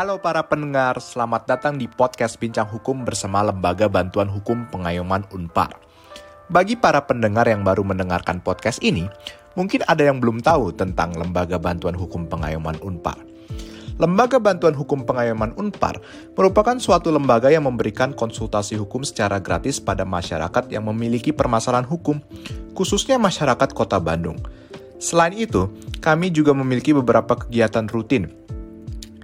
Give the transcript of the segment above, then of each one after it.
Halo para pendengar, selamat datang di podcast Bincang Hukum bersama Lembaga Bantuan Hukum Pengayoman Unpar. Bagi para pendengar yang baru mendengarkan podcast ini, mungkin ada yang belum tahu tentang Lembaga Bantuan Hukum Pengayoman Unpar. Lembaga Bantuan Hukum Pengayoman Unpar merupakan suatu lembaga yang memberikan konsultasi hukum secara gratis pada masyarakat yang memiliki permasalahan hukum, khususnya masyarakat Kota Bandung. Selain itu, kami juga memiliki beberapa kegiatan rutin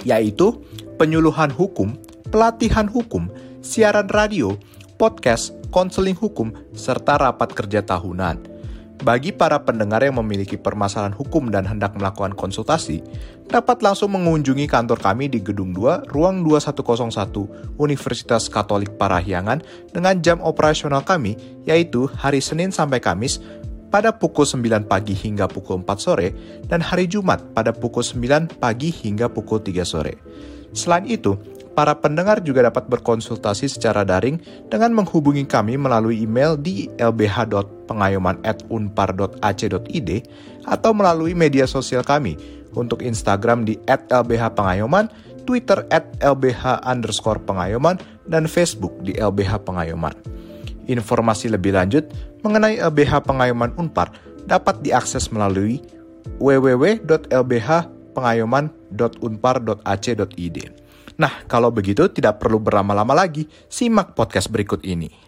yaitu penyuluhan hukum, pelatihan hukum, siaran radio, podcast, konseling hukum, serta rapat kerja tahunan. Bagi para pendengar yang memiliki permasalahan hukum dan hendak melakukan konsultasi, dapat langsung mengunjungi kantor kami di Gedung 2, Ruang 2101, Universitas Katolik Parahyangan dengan jam operasional kami, yaitu hari Senin sampai Kamis pada pukul 9 pagi hingga pukul 4 sore dan hari Jumat pada pukul 9 pagi hingga pukul 3 sore. Selain itu, para pendengar juga dapat berkonsultasi secara daring dengan menghubungi kami melalui email di lbh.pengayoman@unpar.ac.id atau melalui media sosial kami untuk Instagram di @lbhpengayoman, Twitter @lbh_pengayoman, dan Facebook di lbh pengayoman. Informasi lebih lanjut mengenai LBH Pengayoman Unpar dapat diakses melalui www.lbhpengayoman.unpar.ac.id. Nah, kalau begitu tidak perlu berlama-lama lagi, simak podcast berikut ini.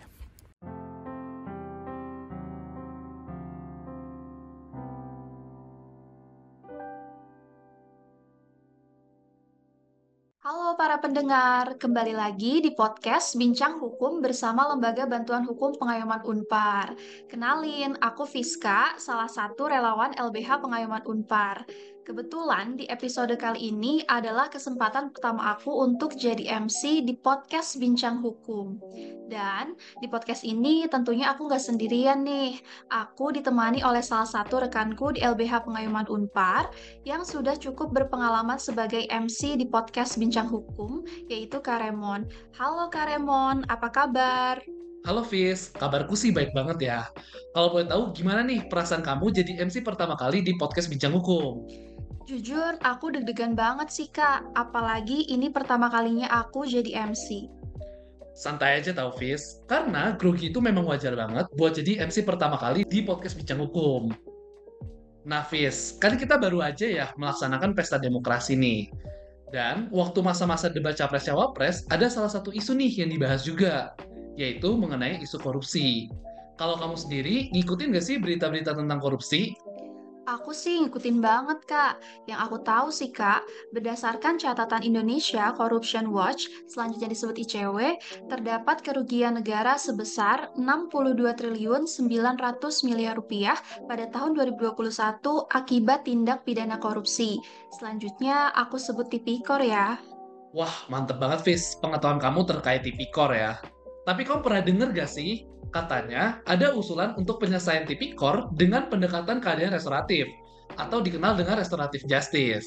Para pendengar, kembali lagi di podcast Bincang Hukum bersama Lembaga Bantuan Hukum Pengayoman Unpar. Kenalin, aku Fiska, salah satu relawan LBH Pengayoman Unpar. Kebetulan di episode kali ini adalah kesempatan pertama aku untuk jadi MC di podcast Bincang Hukum. Dan di podcast ini tentunya aku nggak sendirian nih. Aku ditemani oleh salah satu rekanku di LBH Pengayoman Unpar yang sudah cukup berpengalaman sebagai MC di podcast Bincang Hukum, yaitu Karemon. Halo Karemon, apa kabar? Halo Fis, kabarku sih baik banget ya. Kalau boleh tahu gimana nih perasaan kamu jadi MC pertama kali di podcast Bincang Hukum? Jujur, aku deg-degan banget sih, Kak. Apalagi ini pertama kalinya aku jadi MC. Santai aja tau, Fis. Karena grogi itu memang wajar banget buat jadi MC pertama kali di podcast Bincang Hukum. Nah, Fis, kan kita baru aja ya melaksanakan pesta demokrasi nih. Dan waktu masa-masa debat Capres-Cawapres, ada salah satu isu nih yang dibahas juga, yaitu mengenai isu korupsi. Kalau kamu sendiri, ngikutin gak sih berita-berita tentang korupsi? Aku sih ngikutin banget, Kak. Yang aku tahu sih, Kak, berdasarkan catatan Indonesia Corruption Watch, selanjutnya disebut ICW, terdapat kerugian negara sebesar 62 triliun 900 miliar rupiah pada tahun 2021 akibat tindak pidana korupsi. Selanjutnya aku sebut tipikor ya. Wah, mantep banget, Fis. Pengetahuan kamu terkait tipikor ya. Tapi kamu pernah denger gak sih Katanya, ada usulan untuk penyelesaian tipikor dengan pendekatan keadilan restoratif, atau dikenal dengan restoratif justice.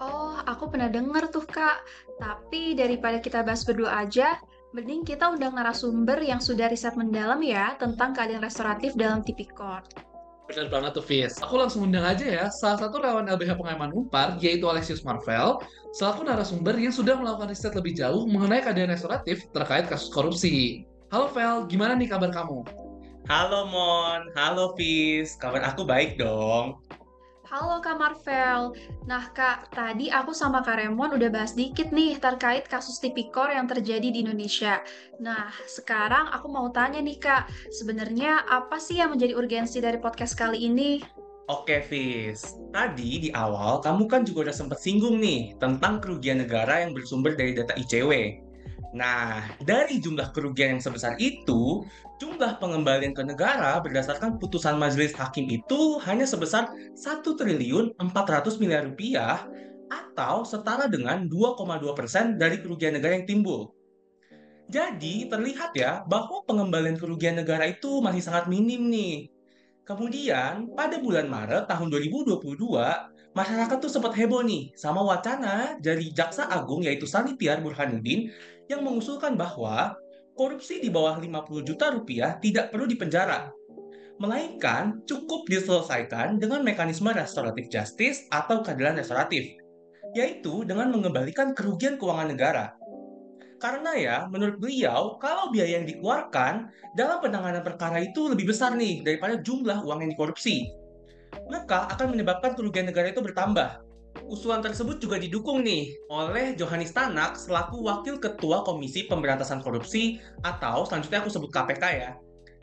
Oh, aku pernah denger tuh, Kak. Tapi daripada kita bahas berdua aja, mending kita undang narasumber yang sudah riset mendalam ya tentang keadilan restoratif dalam tipikor. Benar banget tuh, Fis. Aku langsung undang aja ya salah satu relawan LBH Pengayoman Unpar, yaitu Alexius Marvel, selaku narasumber yang sudah melakukan riset lebih jauh mengenai keadilan restoratif terkait kasus korupsi. Halo Vel, gimana nih kabar kamu? Halo Mon, halo Fis, kabar aku baik dong. Halo Kak Marvel. Nah Kak, tadi aku sama Kak Remon udah bahas dikit nih terkait kasus tipikor yang terjadi di Indonesia. Nah, sekarang aku mau tanya nih Kak, sebenarnya apa sih yang menjadi urgensi dari podcast kali ini? Oke Fis, tadi di awal kamu kan juga udah sempat singgung nih tentang kerugian negara yang bersumber dari data ICW. Nah, dari jumlah kerugian yang sebesar itu, jumlah pengembalian ke negara berdasarkan putusan majelis hakim itu hanya sebesar 1 triliun 400 miliar rupiah atau setara dengan 2,2 persen dari kerugian negara yang timbul. Jadi terlihat ya bahwa pengembalian kerugian negara itu masih sangat minim nih. Kemudian pada bulan Maret tahun 2022, masyarakat tuh sempat heboh nih sama wacana dari Jaksa Agung yaitu Sanitiar Burhanuddin yang mengusulkan bahwa korupsi di bawah 50 juta rupiah tidak perlu dipenjara, melainkan cukup diselesaikan dengan mekanisme restoratif justice atau keadilan restoratif. yaitu dengan mengembalikan kerugian keuangan negara. Karena ya, menurut beliau, kalau biaya yang dikeluarkan dalam penanganan perkara itu lebih besar nih daripada jumlah uang yang dikorupsi. Maka akan menyebabkan kerugian negara itu bertambah. Usulan tersebut juga didukung nih oleh Johannes Tanak selaku Wakil Ketua Komisi Pemberantasan Korupsi atau selanjutnya aku sebut KPK ya.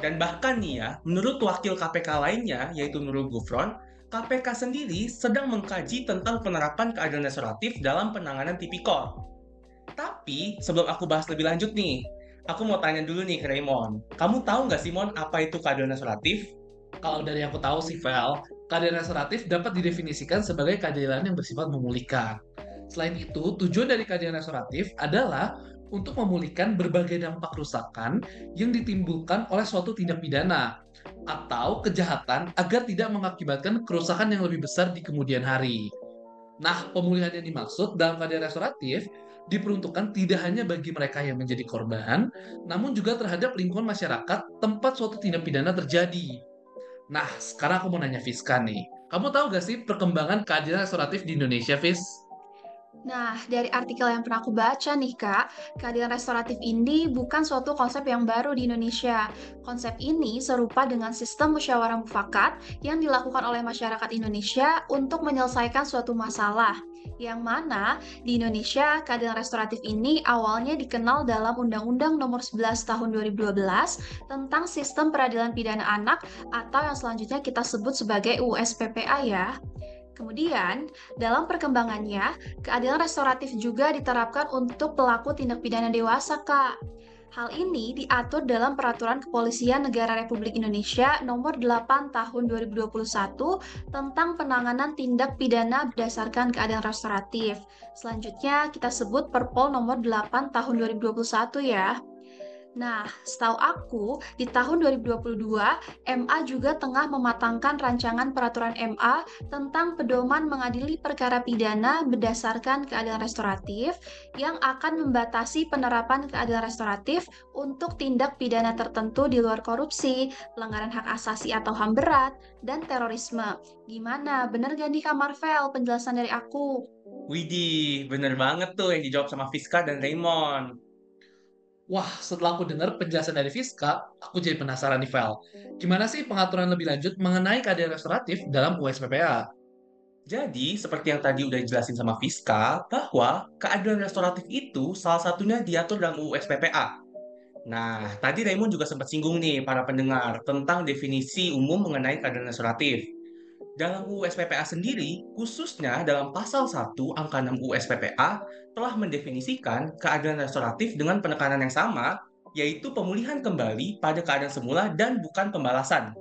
Dan bahkan nih ya, menurut wakil KPK lainnya yaitu Nurul Gufron, KPK sendiri sedang mengkaji tentang penerapan keadilan restoratif dalam penanganan tipikor. Tapi sebelum aku bahas lebih lanjut nih, aku mau tanya dulu nih ke Raymond. Kamu tahu nggak Simon apa itu keadilan restoratif? Kalau dari yang aku tahu sih, Vel, keadilan restoratif dapat didefinisikan sebagai keadilan yang bersifat memulihkan. Selain itu, tujuan dari keadilan restoratif adalah untuk memulihkan berbagai dampak kerusakan yang ditimbulkan oleh suatu tindak pidana atau kejahatan agar tidak mengakibatkan kerusakan yang lebih besar di kemudian hari. Nah, pemulihan yang dimaksud dalam keadilan restoratif diperuntukkan tidak hanya bagi mereka yang menjadi korban, namun juga terhadap lingkungan masyarakat tempat suatu tindak pidana terjadi. Nah, sekarang aku mau nanya Fiska nih. Kamu tahu gak sih perkembangan keadilan restoratif di Indonesia, Fis? Nah, dari artikel yang pernah aku baca nih, Kak, keadilan restoratif ini bukan suatu konsep yang baru di Indonesia. Konsep ini serupa dengan sistem musyawarah mufakat yang dilakukan oleh masyarakat Indonesia untuk menyelesaikan suatu masalah. Yang mana di Indonesia keadilan restoratif ini awalnya dikenal dalam Undang-Undang Nomor 11 Tahun 2012 tentang Sistem Peradilan Pidana Anak atau yang selanjutnya kita sebut sebagai USPPA ya. Kemudian, dalam perkembangannya, keadilan restoratif juga diterapkan untuk pelaku tindak pidana dewasa, Kak. Hal ini diatur dalam Peraturan Kepolisian Negara Republik Indonesia Nomor 8 Tahun 2021 tentang penanganan tindak pidana berdasarkan keadilan restoratif. Selanjutnya kita sebut Perpol Nomor 8 Tahun 2021 ya. Nah, setahu aku, di tahun 2022, MA juga tengah mematangkan rancangan peraturan MA tentang pedoman mengadili perkara pidana berdasarkan keadilan restoratif yang akan membatasi penerapan keadilan restoratif untuk tindak pidana tertentu di luar korupsi, pelanggaran hak asasi atau HAM berat, dan terorisme. Gimana? Bener gak nih Kak Marvel penjelasan dari aku? Widih, bener banget tuh yang dijawab sama Fiska dan Raymond. Wah, setelah aku dengar penjelasan dari Fiska, aku jadi penasaran nih, Vel. Gimana sih pengaturan lebih lanjut mengenai keadilan restoratif dalam USPPA? Jadi, seperti yang tadi udah dijelasin sama Fiska, bahwa keadilan restoratif itu salah satunya diatur dalam UU SPPA. Nah, tadi Raymond juga sempat singgung nih para pendengar tentang definisi umum mengenai keadilan restoratif. Dalam UU SPPA sendiri, khususnya dalam pasal 1 angka 6 UU SPPA, telah mendefinisikan keadilan restoratif dengan penekanan yang sama, yaitu pemulihan kembali pada keadaan semula dan bukan pembalasan.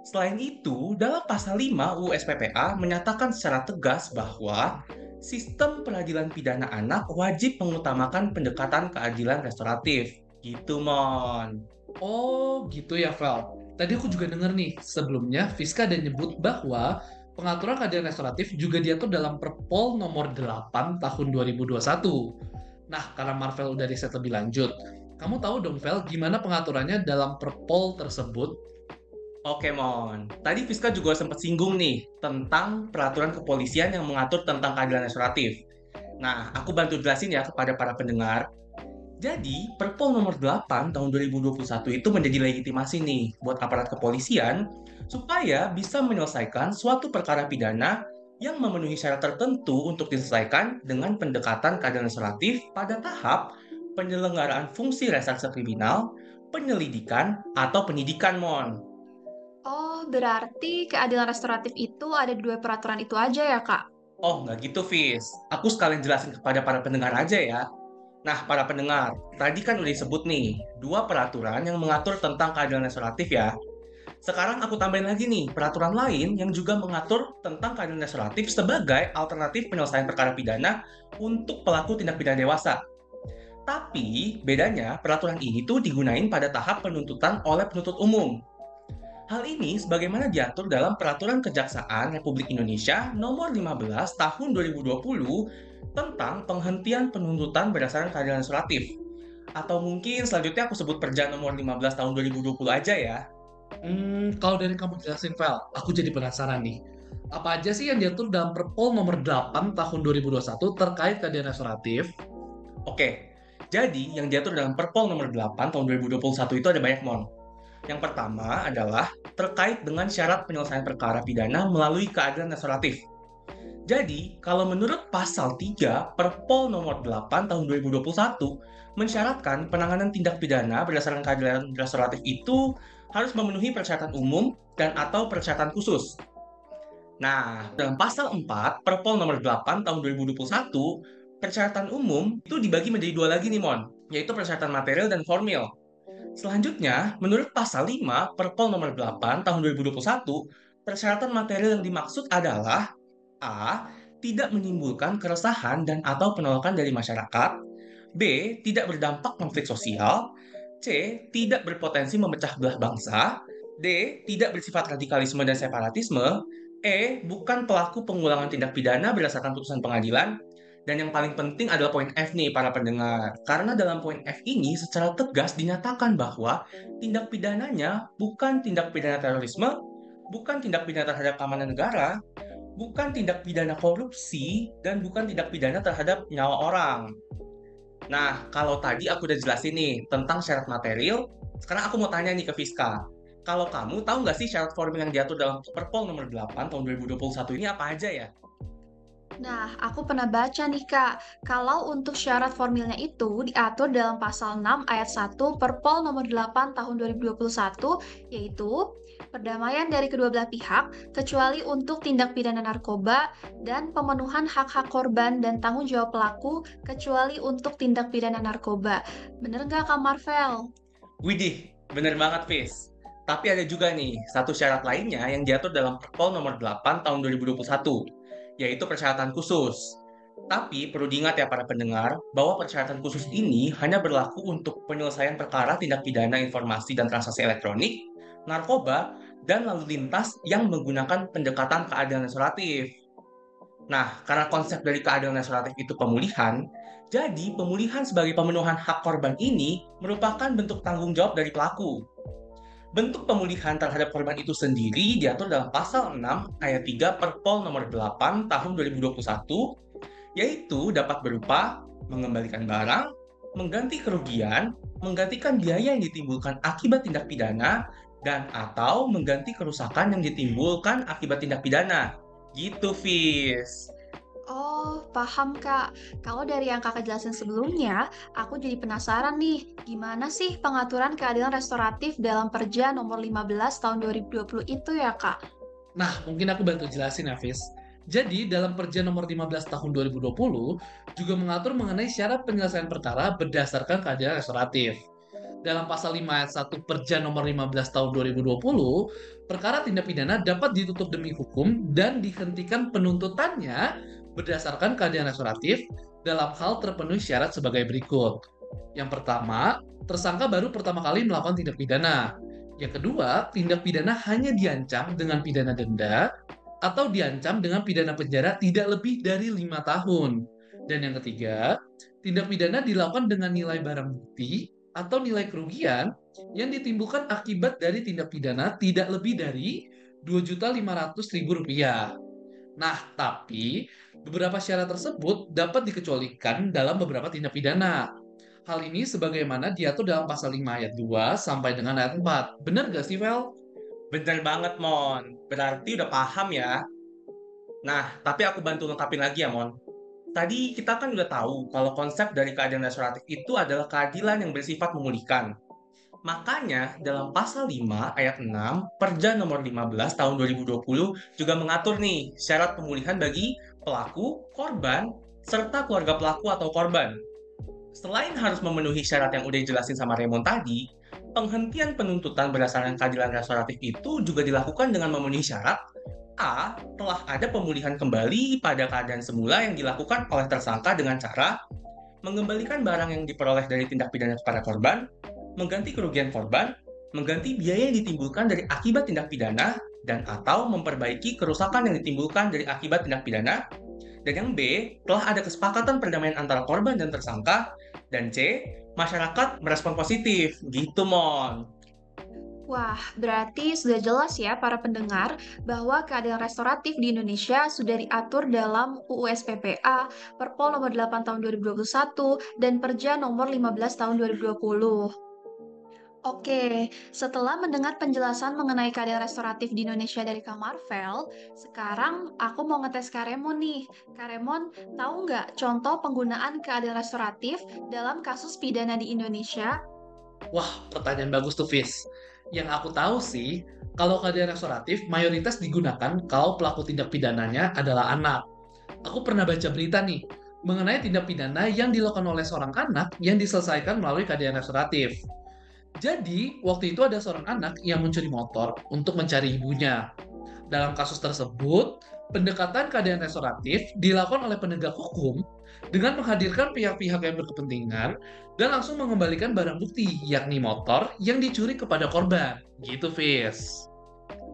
Selain itu, dalam pasal 5 UU SPPA menyatakan secara tegas bahwa sistem peradilan pidana anak wajib mengutamakan pendekatan keadilan restoratif. Gitu, Mon. Oh, gitu ya, Vel. Tadi aku juga dengar nih, sebelumnya Fiska ada nyebut bahwa pengaturan keadilan restoratif juga diatur dalam Perpol nomor 8 tahun 2021. Nah, karena Marvel udah riset lebih lanjut, kamu tahu dong, Vel, gimana pengaturannya dalam Perpol tersebut? Oke, Mon. Tadi Fiska juga sempat singgung nih tentang peraturan kepolisian yang mengatur tentang keadilan restoratif. Nah, aku bantu jelasin ya kepada para pendengar jadi, Perpol nomor 8 tahun 2021 itu menjadi legitimasi nih buat aparat kepolisian supaya bisa menyelesaikan suatu perkara pidana yang memenuhi syarat tertentu untuk diselesaikan dengan pendekatan keadilan restoratif pada tahap penyelenggaraan fungsi reserse kriminal, penyelidikan, atau penyidikan, Mon. Oh, berarti keadilan restoratif itu ada dua peraturan itu aja ya, Kak? Oh, nggak gitu, Fis. Aku sekalian jelasin kepada para pendengar aja ya. Nah, para pendengar, tadi kan udah disebut nih, dua peraturan yang mengatur tentang keadilan restoratif ya. Sekarang aku tambahin lagi nih, peraturan lain yang juga mengatur tentang keadilan restoratif sebagai alternatif penyelesaian perkara pidana untuk pelaku tindak pidana dewasa. Tapi, bedanya peraturan ini tuh digunain pada tahap penuntutan oleh penuntut umum. Hal ini sebagaimana diatur dalam Peraturan Kejaksaan Republik Indonesia Nomor 15 Tahun 2020 tentang penghentian penuntutan berdasarkan keadilan restoratif. Atau mungkin selanjutnya aku sebut Perja nomor 15 tahun 2020 aja ya. Hmm, kalau dari kamu jelasin, Vel, aku jadi penasaran nih. Apa aja sih yang diatur dalam Perpol nomor 8 tahun 2021 terkait keadilan restoratif? Oke, jadi yang diatur dalam Perpol nomor 8 tahun 2021 itu ada banyak, Mon. Yang pertama adalah terkait dengan syarat penyelesaian perkara pidana melalui keadilan restoratif. Jadi, kalau menurut pasal 3 Perpol nomor 8 tahun 2021 mensyaratkan penanganan tindak pidana berdasarkan keadilan restoratif itu harus memenuhi persyaratan umum dan atau persyaratan khusus. Nah, dalam pasal 4 Perpol nomor 8 tahun 2021, persyaratan umum itu dibagi menjadi dua lagi nih, Mon, yaitu persyaratan material dan formil. Selanjutnya, menurut pasal 5 Perpol nomor 8 tahun 2021, persyaratan material yang dimaksud adalah A. Tidak menimbulkan keresahan dan atau penolakan dari masyarakat. B. Tidak berdampak konflik sosial. C. Tidak berpotensi memecah belah bangsa. D. Tidak bersifat radikalisme dan separatisme. E. Bukan pelaku pengulangan tindak pidana berdasarkan putusan pengadilan. Dan yang paling penting adalah poin F nih para pendengar. Karena dalam poin F ini secara tegas dinyatakan bahwa tindak pidananya bukan tindak pidana terorisme, bukan tindak pidana terhadap keamanan negara, bukan tindak pidana korupsi dan bukan tindak pidana terhadap nyawa orang. Nah, kalau tadi aku udah jelasin nih tentang syarat material, sekarang aku mau tanya nih ke Fiska. Kalau kamu tahu nggak sih syarat formil yang diatur dalam Perpol nomor 8 tahun 2021 ini apa aja ya? Nah, aku pernah baca nih Kak, kalau untuk syarat formilnya itu diatur dalam pasal 6 ayat 1 Perpol nomor 8 tahun 2021, yaitu perdamaian dari kedua belah pihak, kecuali untuk tindak pidana narkoba, dan pemenuhan hak-hak korban dan tanggung jawab pelaku, kecuali untuk tindak pidana narkoba. Bener nggak Kak Marvel? Widih, bener banget, Fis. Tapi ada juga nih, satu syarat lainnya yang diatur dalam Perpol nomor 8 tahun 2021, yaitu persyaratan khusus. Tapi perlu diingat ya para pendengar, bahwa persyaratan khusus ini hanya berlaku untuk penyelesaian perkara tindak pidana informasi dan transaksi elektronik, narkoba, dan lalu lintas yang menggunakan pendekatan keadilan restoratif. Nah, karena konsep dari keadilan restoratif itu pemulihan, jadi pemulihan sebagai pemenuhan hak korban ini merupakan bentuk tanggung jawab dari pelaku. Bentuk pemulihan terhadap korban itu sendiri diatur dalam pasal 6 ayat 3 Perpol nomor 8 tahun 2021 yaitu dapat berupa mengembalikan barang, mengganti kerugian, menggantikan biaya yang ditimbulkan akibat tindak pidana, dan atau mengganti kerusakan yang ditimbulkan akibat tindak pidana. Gitu, Fis. Oh, paham Kak. Kalau dari yang Kakak jelasin sebelumnya, aku jadi penasaran nih, gimana sih pengaturan keadilan restoratif dalam Perja nomor 15 tahun 2020 itu ya Kak? Nah, mungkin aku bantu jelasin ya, Fis. Jadi, dalam Perja nomor 15 tahun 2020 juga mengatur mengenai syarat penyelesaian perkara berdasarkan keadilan restoratif. Dalam pasal 5 ayat 1 Perja nomor 15 tahun 2020, perkara tindak pidana dapat ditutup demi hukum dan dihentikan penuntutannya berdasarkan keadilan restoratif dalam hal terpenuhi syarat sebagai berikut. Yang pertama, tersangka baru pertama kali melakukan tindak pidana. Yang kedua, tindak pidana hanya diancam dengan pidana denda atau diancam dengan pidana penjara tidak lebih dari lima tahun. Dan yang ketiga, tindak pidana dilakukan dengan nilai barang bukti atau nilai kerugian yang ditimbulkan akibat dari tindak pidana tidak lebih dari Rp2.500.000. Nah, tapi beberapa syarat tersebut dapat dikecualikan dalam beberapa tindak pidana. Hal ini sebagaimana diatur dalam pasal 5 ayat 2 sampai dengan ayat 4. Benar gak sih, Vel? Bener banget, Mon. Berarti udah paham ya. Nah, tapi aku bantu lengkapin lagi ya, Mon. Tadi kita kan udah tahu kalau konsep dari keadilan restoratif itu adalah keadilan yang bersifat memulihkan. Makanya dalam pasal 5 ayat 6 Perja nomor 15 tahun 2020 juga mengatur nih syarat pemulihan bagi pelaku, korban, serta keluarga pelaku atau korban. Selain harus memenuhi syarat yang udah dijelasin sama Raymond tadi, penghentian penuntutan berdasarkan keadilan restoratif itu juga dilakukan dengan memenuhi syarat A. Telah ada pemulihan kembali pada keadaan semula yang dilakukan oleh tersangka dengan cara mengembalikan barang yang diperoleh dari tindak pidana kepada korban, mengganti kerugian korban, mengganti biaya yang ditimbulkan dari akibat tindak pidana, dan atau memperbaiki kerusakan yang ditimbulkan dari akibat tindak pidana. Dan yang B, telah ada kesepakatan perdamaian antara korban dan tersangka. Dan C, masyarakat merespon positif. Gitu, Mon. Wah, berarti sudah jelas ya para pendengar bahwa keadilan restoratif di Indonesia sudah diatur dalam UU SPPA, Perpol nomor 8 tahun 2021, dan Perja nomor 15 tahun 2020. Oke, setelah mendengar penjelasan mengenai keadilan restoratif di Indonesia dari Kak Marvel, sekarang aku mau ngetes Karemon nih. Karemon, tahu nggak contoh penggunaan keadilan restoratif dalam kasus pidana di Indonesia? Wah, pertanyaan bagus tuh, Fis. Yang aku tahu sih, kalau keadilan restoratif mayoritas digunakan kalau pelaku tindak pidananya adalah anak. Aku pernah baca berita nih, mengenai tindak pidana yang dilakukan oleh seorang anak yang diselesaikan melalui keadilan restoratif. Jadi, waktu itu ada seorang anak yang mencuri motor untuk mencari ibunya. Dalam kasus tersebut, pendekatan keadilan restoratif dilakukan oleh penegak hukum dengan menghadirkan pihak-pihak yang berkepentingan dan langsung mengembalikan barang bukti, yakni motor yang dicuri kepada korban. Gitu, Fis.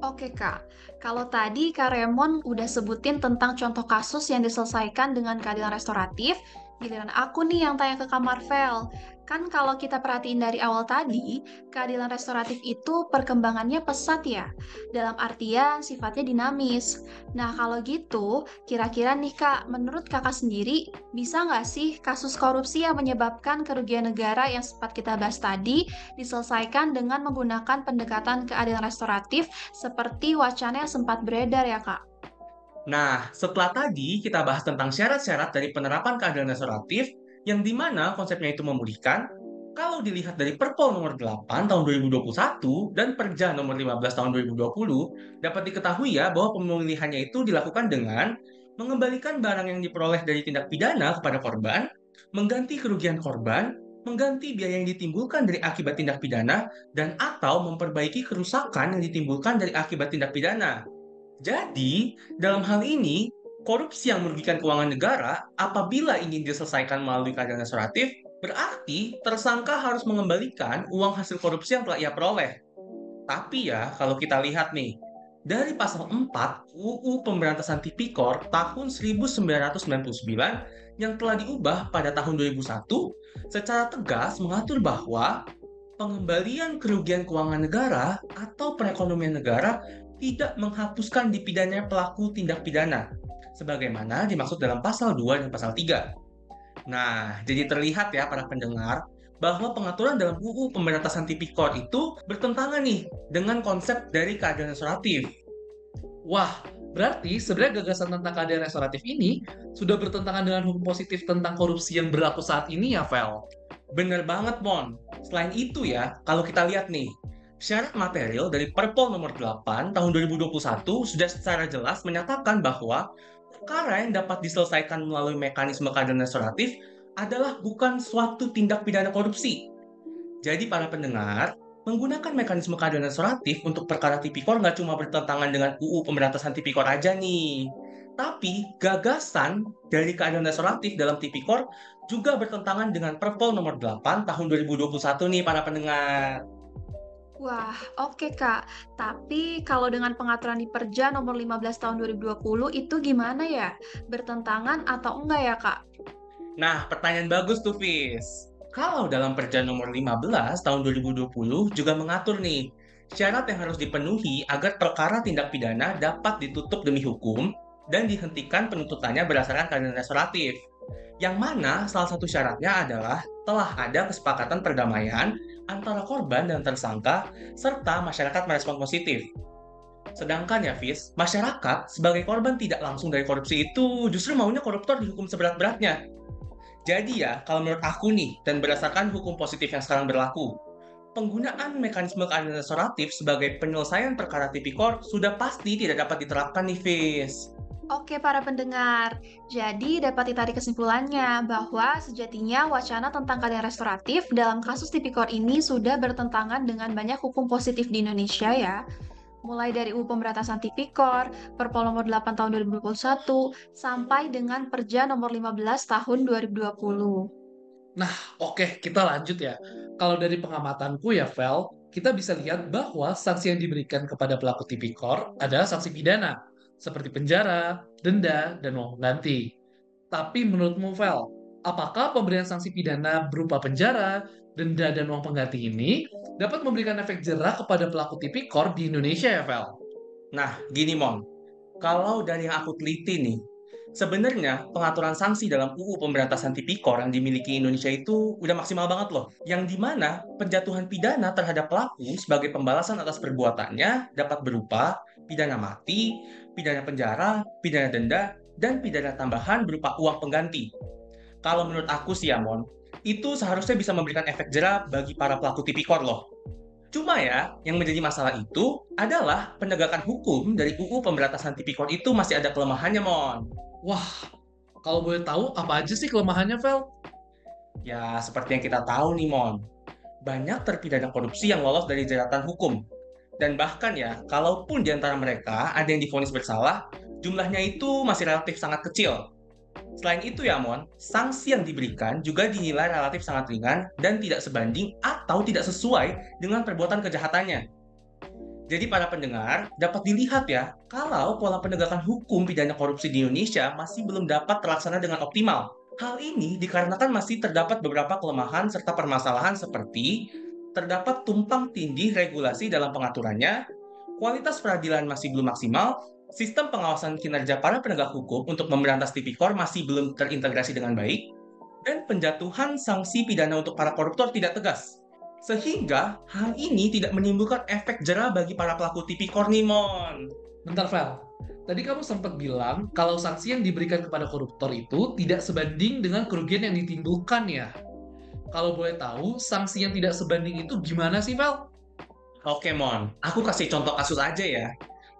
Oke Kak, kalau tadi Kak Remon udah sebutin tentang contoh kasus yang diselesaikan dengan keadilan restoratif, giliran aku nih yang tanya ke Kak Marvel. Kan kalau kita perhatiin dari awal tadi, keadilan restoratif itu perkembangannya pesat ya, dalam artian sifatnya dinamis. Nah kalau gitu, kira-kira nih Kak, menurut Kakak sendiri, bisa nggak sih kasus korupsi yang menyebabkan kerugian negara yang sempat kita bahas tadi diselesaikan dengan menggunakan pendekatan keadilan restoratif seperti wacana yang sempat beredar ya Kak? Nah, setelah tadi kita bahas tentang syarat-syarat dari penerapan keadilan restoratif, yang di mana konsepnya itu memulihkan, kalau dilihat dari Perpol nomor 8 tahun 2021 dan Perja nomor 15 tahun 2020, dapat diketahui ya bahwa pemilihannya itu dilakukan dengan mengembalikan barang yang diperoleh dari tindak pidana kepada korban, mengganti kerugian korban, mengganti biaya yang ditimbulkan dari akibat tindak pidana, dan atau memperbaiki kerusakan yang ditimbulkan dari akibat tindak pidana. Jadi, dalam hal ini, korupsi yang merugikan keuangan negara apabila ingin diselesaikan melalui keadilan restoratif, berarti tersangka harus mengembalikan uang hasil korupsi yang telah ia peroleh. Tapi ya, kalau kita lihat nih, dari pasal 4 UU Pemberantasan Tipikor tahun 1999 yang telah diubah pada tahun 2001 secara tegas mengatur bahwa pengembalian kerugian keuangan negara atau perekonomian negara tidak menghapuskan dipidana pelaku tindak pidana sebagaimana dimaksud dalam pasal 2 dan pasal 3. Nah, jadi terlihat ya para pendengar bahwa pengaturan dalam UU Pemberantasan Tipikor itu bertentangan nih dengan konsep dari keadilan restoratif. Wah, berarti sebenarnya gagasan tentang keadilan restoratif ini sudah bertentangan dengan hukum positif tentang korupsi yang berlaku saat ini ya, Vel? Bener banget, Mon. Selain itu ya, kalau kita lihat nih, syarat material dari Perpol nomor 8 tahun 2021 sudah secara jelas menyatakan bahwa perkara yang dapat diselesaikan melalui mekanisme keadilan restoratif adalah bukan suatu tindak pidana korupsi. Jadi para pendengar, menggunakan mekanisme keadilan restoratif untuk perkara tipikor nggak cuma bertentangan dengan UU pemberantasan tipikor aja nih. Tapi gagasan dari keadilan restoratif dalam tipikor juga bertentangan dengan Perpol nomor 8 tahun 2021 nih para pendengar. Wah, oke Kak. Tapi kalau dengan pengaturan di Perja nomor 15 tahun 2020 itu gimana ya? Bertentangan atau enggak ya Kak? Nah, pertanyaan bagus tuh, Fis. Kalau dalam Perja nomor 15 tahun 2020 juga mengatur nih, syarat yang harus dipenuhi agar perkara tindak pidana dapat ditutup demi hukum dan dihentikan penuntutannya berdasarkan keadilan restoratif. Yang mana salah satu syaratnya adalah telah ada kesepakatan perdamaian antara korban dan tersangka, serta masyarakat merespon positif. Sedangkan ya, Fis, masyarakat sebagai korban tidak langsung dari korupsi itu justru maunya koruptor dihukum seberat-beratnya. Jadi ya, kalau menurut aku nih, dan berdasarkan hukum positif yang sekarang berlaku, penggunaan mekanisme keadilan restoratif sebagai penyelesaian perkara tipikor sudah pasti tidak dapat diterapkan nih, Fis. Oke para pendengar, jadi dapat ditarik kesimpulannya bahwa sejatinya wacana tentang keadilan restoratif dalam kasus tipikor ini sudah bertentangan dengan banyak hukum positif di Indonesia ya. Mulai dari UU Pemberantasan Tipikor, Perpol nomor 8 tahun 2021, sampai dengan Perja nomor 15 tahun 2020. Nah, oke, kita lanjut ya. Kalau dari pengamatanku ya, Vel, kita bisa lihat bahwa sanksi yang diberikan kepada pelaku tipikor adalah sanksi pidana seperti penjara, denda, dan uang ganti. Tapi menurutmu, Vel, apakah pemberian sanksi pidana berupa penjara, denda, dan uang pengganti ini dapat memberikan efek jerah kepada pelaku tipikor di Indonesia ya, Vel? Nah, gini Mon, kalau dari yang aku teliti nih, sebenarnya pengaturan sanksi dalam UU Pemberantasan Tipikor yang dimiliki Indonesia itu udah maksimal banget loh. Yang di mana penjatuhan pidana terhadap pelaku sebagai pembalasan atas perbuatannya dapat berupa pidana mati, pidana penjara, pidana denda, dan pidana tambahan berupa uang pengganti. Kalau menurut aku sih ya, Mon, itu seharusnya bisa memberikan efek jerah bagi para pelaku tipikor loh. Cuma ya, yang menjadi masalah itu adalah penegakan hukum dari UU Pemberantasan Tipikor itu masih ada kelemahannya, Mon. Wah, kalau boleh tahu apa aja sih kelemahannya, Vel? Ya, seperti yang kita tahu nih, Mon. Banyak terpidana korupsi yang lolos dari jeratan hukum. Dan bahkan ya, kalaupun di antara mereka ada yang difonis bersalah, jumlahnya itu masih relatif sangat kecil. Selain itu ya Mon, sanksi yang diberikan juga dinilai relatif sangat ringan dan tidak sebanding atau tidak sesuai dengan perbuatan kejahatannya. Jadi para pendengar dapat dilihat ya, kalau pola penegakan hukum pidana korupsi di Indonesia masih belum dapat terlaksana dengan optimal. Hal ini dikarenakan masih terdapat beberapa kelemahan serta permasalahan seperti terdapat tumpang tindih regulasi dalam pengaturannya, kualitas peradilan masih belum maksimal, sistem pengawasan kinerja para penegak hukum untuk memberantas tipikor masih belum terintegrasi dengan baik, dan penjatuhan sanksi pidana untuk para koruptor tidak tegas. Sehingga hal ini tidak menimbulkan efek jerah bagi para pelaku tipikor nih, Mon. Bentar, Vel. Tadi kamu sempat bilang kalau sanksi yang diberikan kepada koruptor itu tidak sebanding dengan kerugian yang ditimbulkan ya. Kalau boleh tahu, sanksi yang tidak sebanding itu gimana sih, Vel? Oke, Mon. Aku kasih contoh kasus aja ya.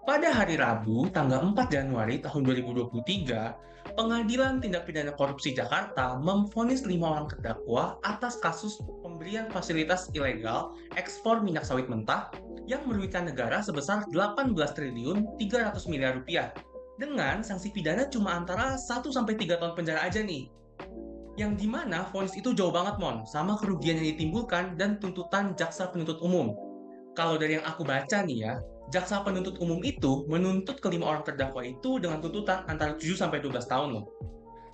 Pada hari Rabu, tanggal 4 Januari tahun 2023, Pengadilan Tindak Pidana Korupsi Jakarta memvonis lima orang terdakwa atas kasus pemberian fasilitas ilegal ekspor minyak sawit mentah yang merugikan negara sebesar 18 triliun 300 miliar rupiah dengan sanksi pidana cuma antara 1 sampai 3 tahun penjara aja nih. Yang di mana vonis itu jauh banget mon sama kerugian yang ditimbulkan dan tuntutan jaksa penuntut umum. Kalau dari yang aku baca nih ya, jaksa penuntut umum itu menuntut kelima orang terdakwa itu dengan tuntutan antara 7 sampai 12 tahun loh.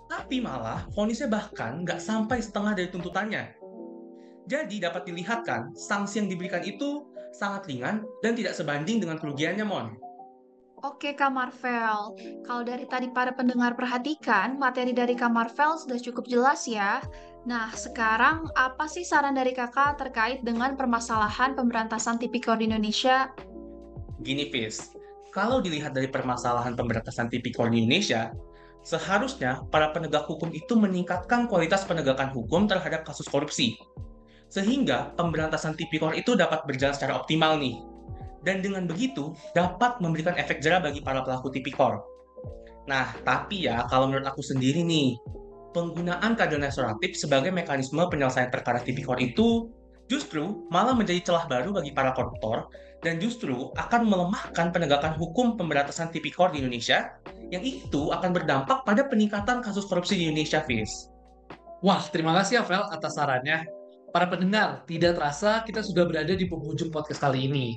Tapi malah vonisnya bahkan nggak sampai setengah dari tuntutannya. Jadi dapat dilihat kan, sanksi yang diberikan itu sangat ringan dan tidak sebanding dengan kerugiannya, Mon. Oke, Kak Marvel. Kalau dari tadi para pendengar perhatikan, materi dari Kak Marvel sudah cukup jelas ya. Nah, sekarang apa sih saran dari kakak terkait dengan permasalahan pemberantasan tipikor di Indonesia Gini, Fis. Kalau dilihat dari permasalahan pemberantasan tipikor di Indonesia, seharusnya para penegak hukum itu meningkatkan kualitas penegakan hukum terhadap kasus korupsi. Sehingga pemberantasan tipikor itu dapat berjalan secara optimal nih. Dan dengan begitu, dapat memberikan efek jerah bagi para pelaku tipikor. Nah, tapi ya, kalau menurut aku sendiri nih, penggunaan keadilan restoratif sebagai mekanisme penyelesaian perkara tipikor itu justru malah menjadi celah baru bagi para koruptor dan justru akan melemahkan penegakan hukum pemberantasan tipikor di Indonesia yang itu akan berdampak pada peningkatan kasus korupsi di Indonesia, Fis. Wah, terima kasih ya, Vel, atas sarannya. Para pendengar, tidak terasa kita sudah berada di penghujung podcast kali ini.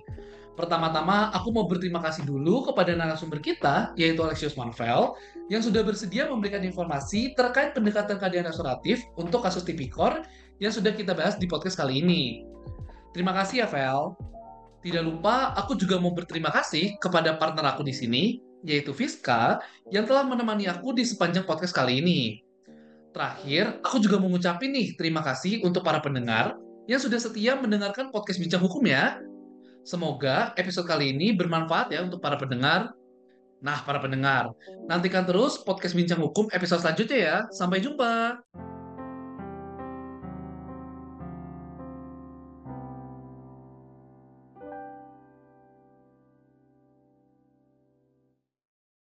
Pertama-tama, aku mau berterima kasih dulu kepada narasumber kita, yaitu Alexius Manvel, yang sudah bersedia memberikan informasi terkait pendekatan keadilan restoratif untuk kasus tipikor yang sudah kita bahas di podcast kali ini. Terima kasih ya, Vel. Tidak lupa, aku juga mau berterima kasih kepada partner aku di sini, yaitu Fiska, yang telah menemani aku di sepanjang podcast kali ini. Terakhir, aku juga mau ngucapin nih terima kasih untuk para pendengar yang sudah setia mendengarkan podcast Bincang Hukum ya. Semoga episode kali ini bermanfaat ya untuk para pendengar. Nah, para pendengar, nantikan terus podcast Bincang Hukum episode selanjutnya ya. Sampai jumpa.